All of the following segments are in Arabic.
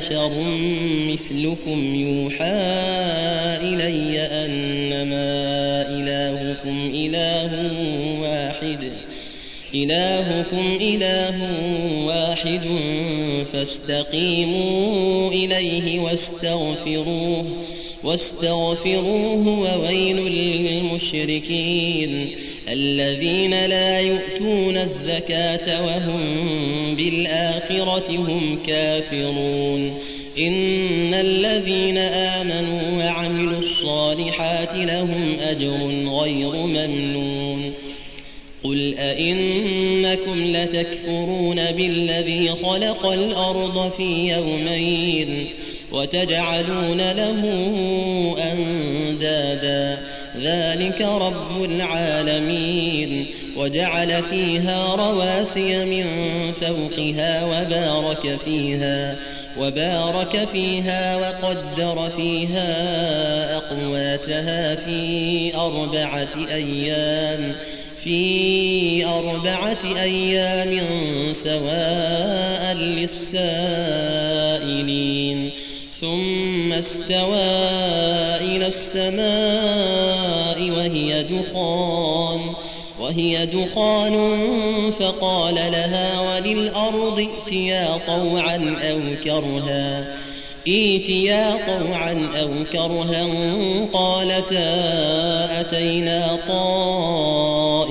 بشر مثلكم يوحى إلي أنما إلهكم إله واحد. إلهكم إله واحد فاستقيموا إليه واستغفروه واستغفروه وويل للمشركين. الذين لا يؤتون الزكاة وهم بالآخرة هم كافرون. إن الذين آمنوا وعملوا الصالحات لهم أجر غير ممنون. قل أئنكم لتكفرون بالذي خلق الأرض في يومين وتجعلون له أندادا. ذلك رب العالمين. وجعل فيها رواسي من فوقها وبارك فيها وبارك فيها وقدر فيها أقواتها في أربعة أيام في أربعة أيام سواء للسائلين. ثم استوى إلى السماء وهي دخان وهي دخان فقال لها وللأرض ائتيا طوعا أو كرها. ايتيا طوعا أو كرها قالتا أتينا طائعين.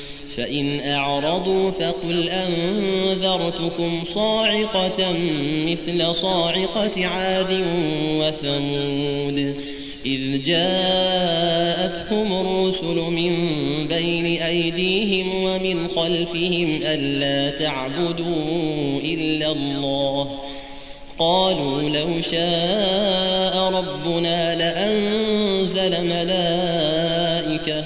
فإن أعرضوا فقل أنذرتكم صاعقة مثل صاعقة عاد وثمود إذ جاءتهم الرسل من بين أيديهم ومن خلفهم ألا تعبدوا إلا الله قالوا لو شاء ربنا لأنزل ملائكة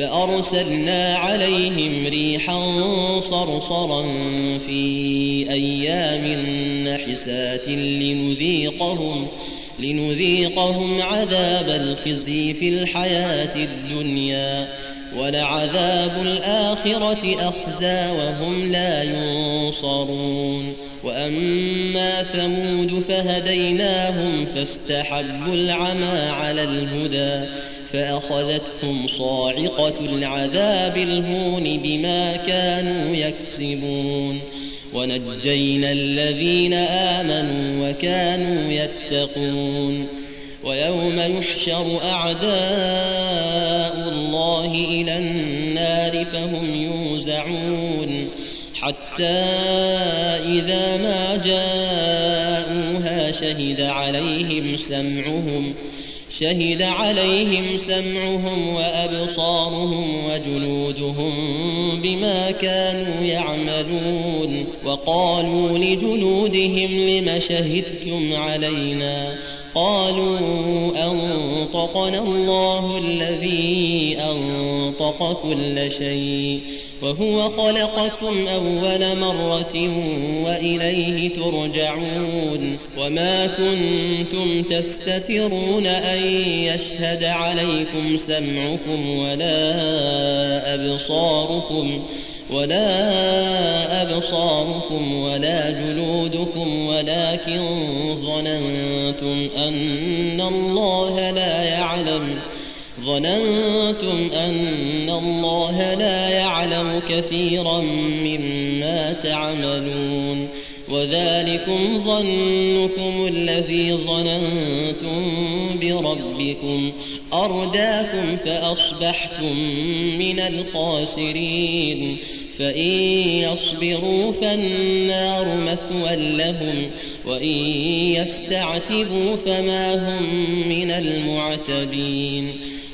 فأرسلنا عليهم ريحا صرصرا في أيام نحسات لنذيقهم لنذيقهم عذاب الخزي في الحياة الدنيا ولعذاب الآخرة أخزى وهم لا ينصرون وأما ثمود فهديناهم فاستحبوا العمى على الهدى فأخذتهم صاعقة العذاب الهون بما كانوا يكسبون. ونجينا الذين آمنوا وكانوا يتقون. ويوم يحشر أعداء الله إلى النار فهم يوزعون. حتى إذا ما جاءوها شهد عليهم سمعهم شهد عليهم سمعهم وأبصارهم وجلودهم بما كانوا يعملون وقالوا لجلودهم لم شهدتم علينا قالوا أنطقنا الله الذي أنطق كل شيء وهو خلقكم أول مرة وإليه ترجعون وما كنتم تستترون أن يشهد عليكم سمعكم ولا أبصاركم ولا أبصاركم ولا جلودكم ولكن ظننتم أن الله لا يعلم ظننتم أن الله لا يعلم كثيرا مما تعملون وذلكم ظنكم الذي ظننتم بربكم. أرداكم فأصبحتم من الخاسرين. فإن يصبروا فالنار مثوى لهم وإن يستعتبوا فما هم من المعتبين.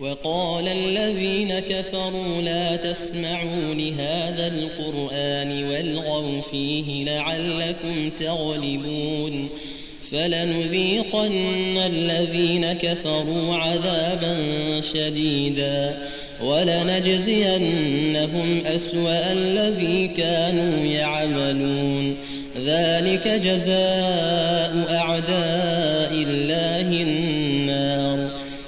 وقال الذين كفروا لا تسمعوا لهذا القرآن والغوا فيه لعلكم تغلبون فلنذيقن الذين كفروا عذابا شديدا ولنجزينهم أسوأ الذي كانوا يعملون ذلك جزاء أعداء الله النار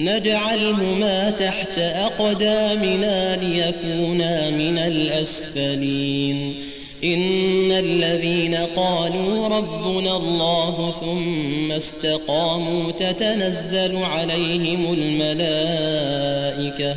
نجعلهما تحت أقدامنا ليكونا من الأسفلين. إن الذين قالوا ربنا الله ثم استقاموا تتنزل عليهم الملائكة.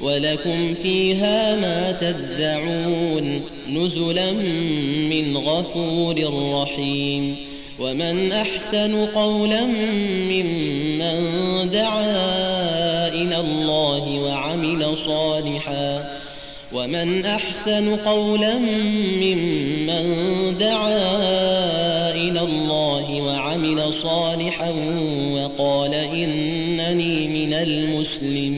ولكم فيها ما تدعون نزلا من غفور رحيم. ومن أحسن قولا ممن دعا إلى الله وعمل صالحا. ومن أحسن قولا ممن دعا إلى الله وعمل صالحا وقال إنني من المسلمين.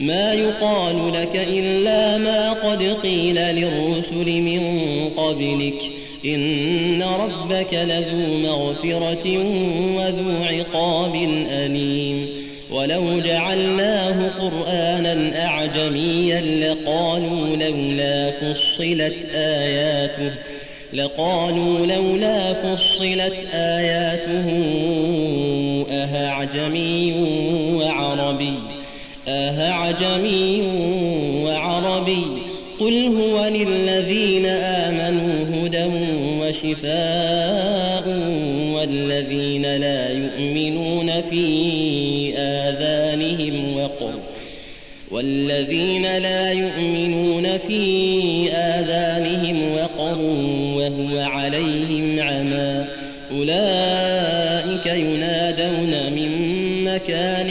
ما يقال لك إلا ما قد قيل للرسل من قبلك. إن ربك لذو مغفرة وذو عقاب أليم. ولو جعلناه قرآنا أعجميا لقالوا لولا فصلت آياته لقالوا لولا فصلت آياته أهعجمي وعربي؟ أهعجمي وعربي قل هو للذين آمنوا هدى وشفاء والذين لا يؤمنون في آذانهم وقر والذين لا يؤمنون في آذانهم وقر وهو عليهم عمى أولئك ينادون من مكان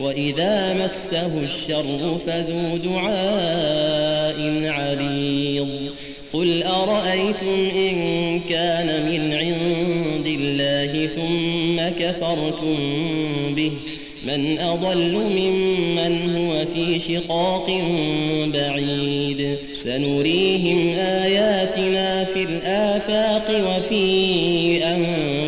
وإذا مسه الشر فذو دعاء عريض قل أرأيتم إن كان من عند الله ثم كفرتم به؟ من أضل ممن هو في شقاق بعيد. سنريهم آياتنا في الآفاق وفي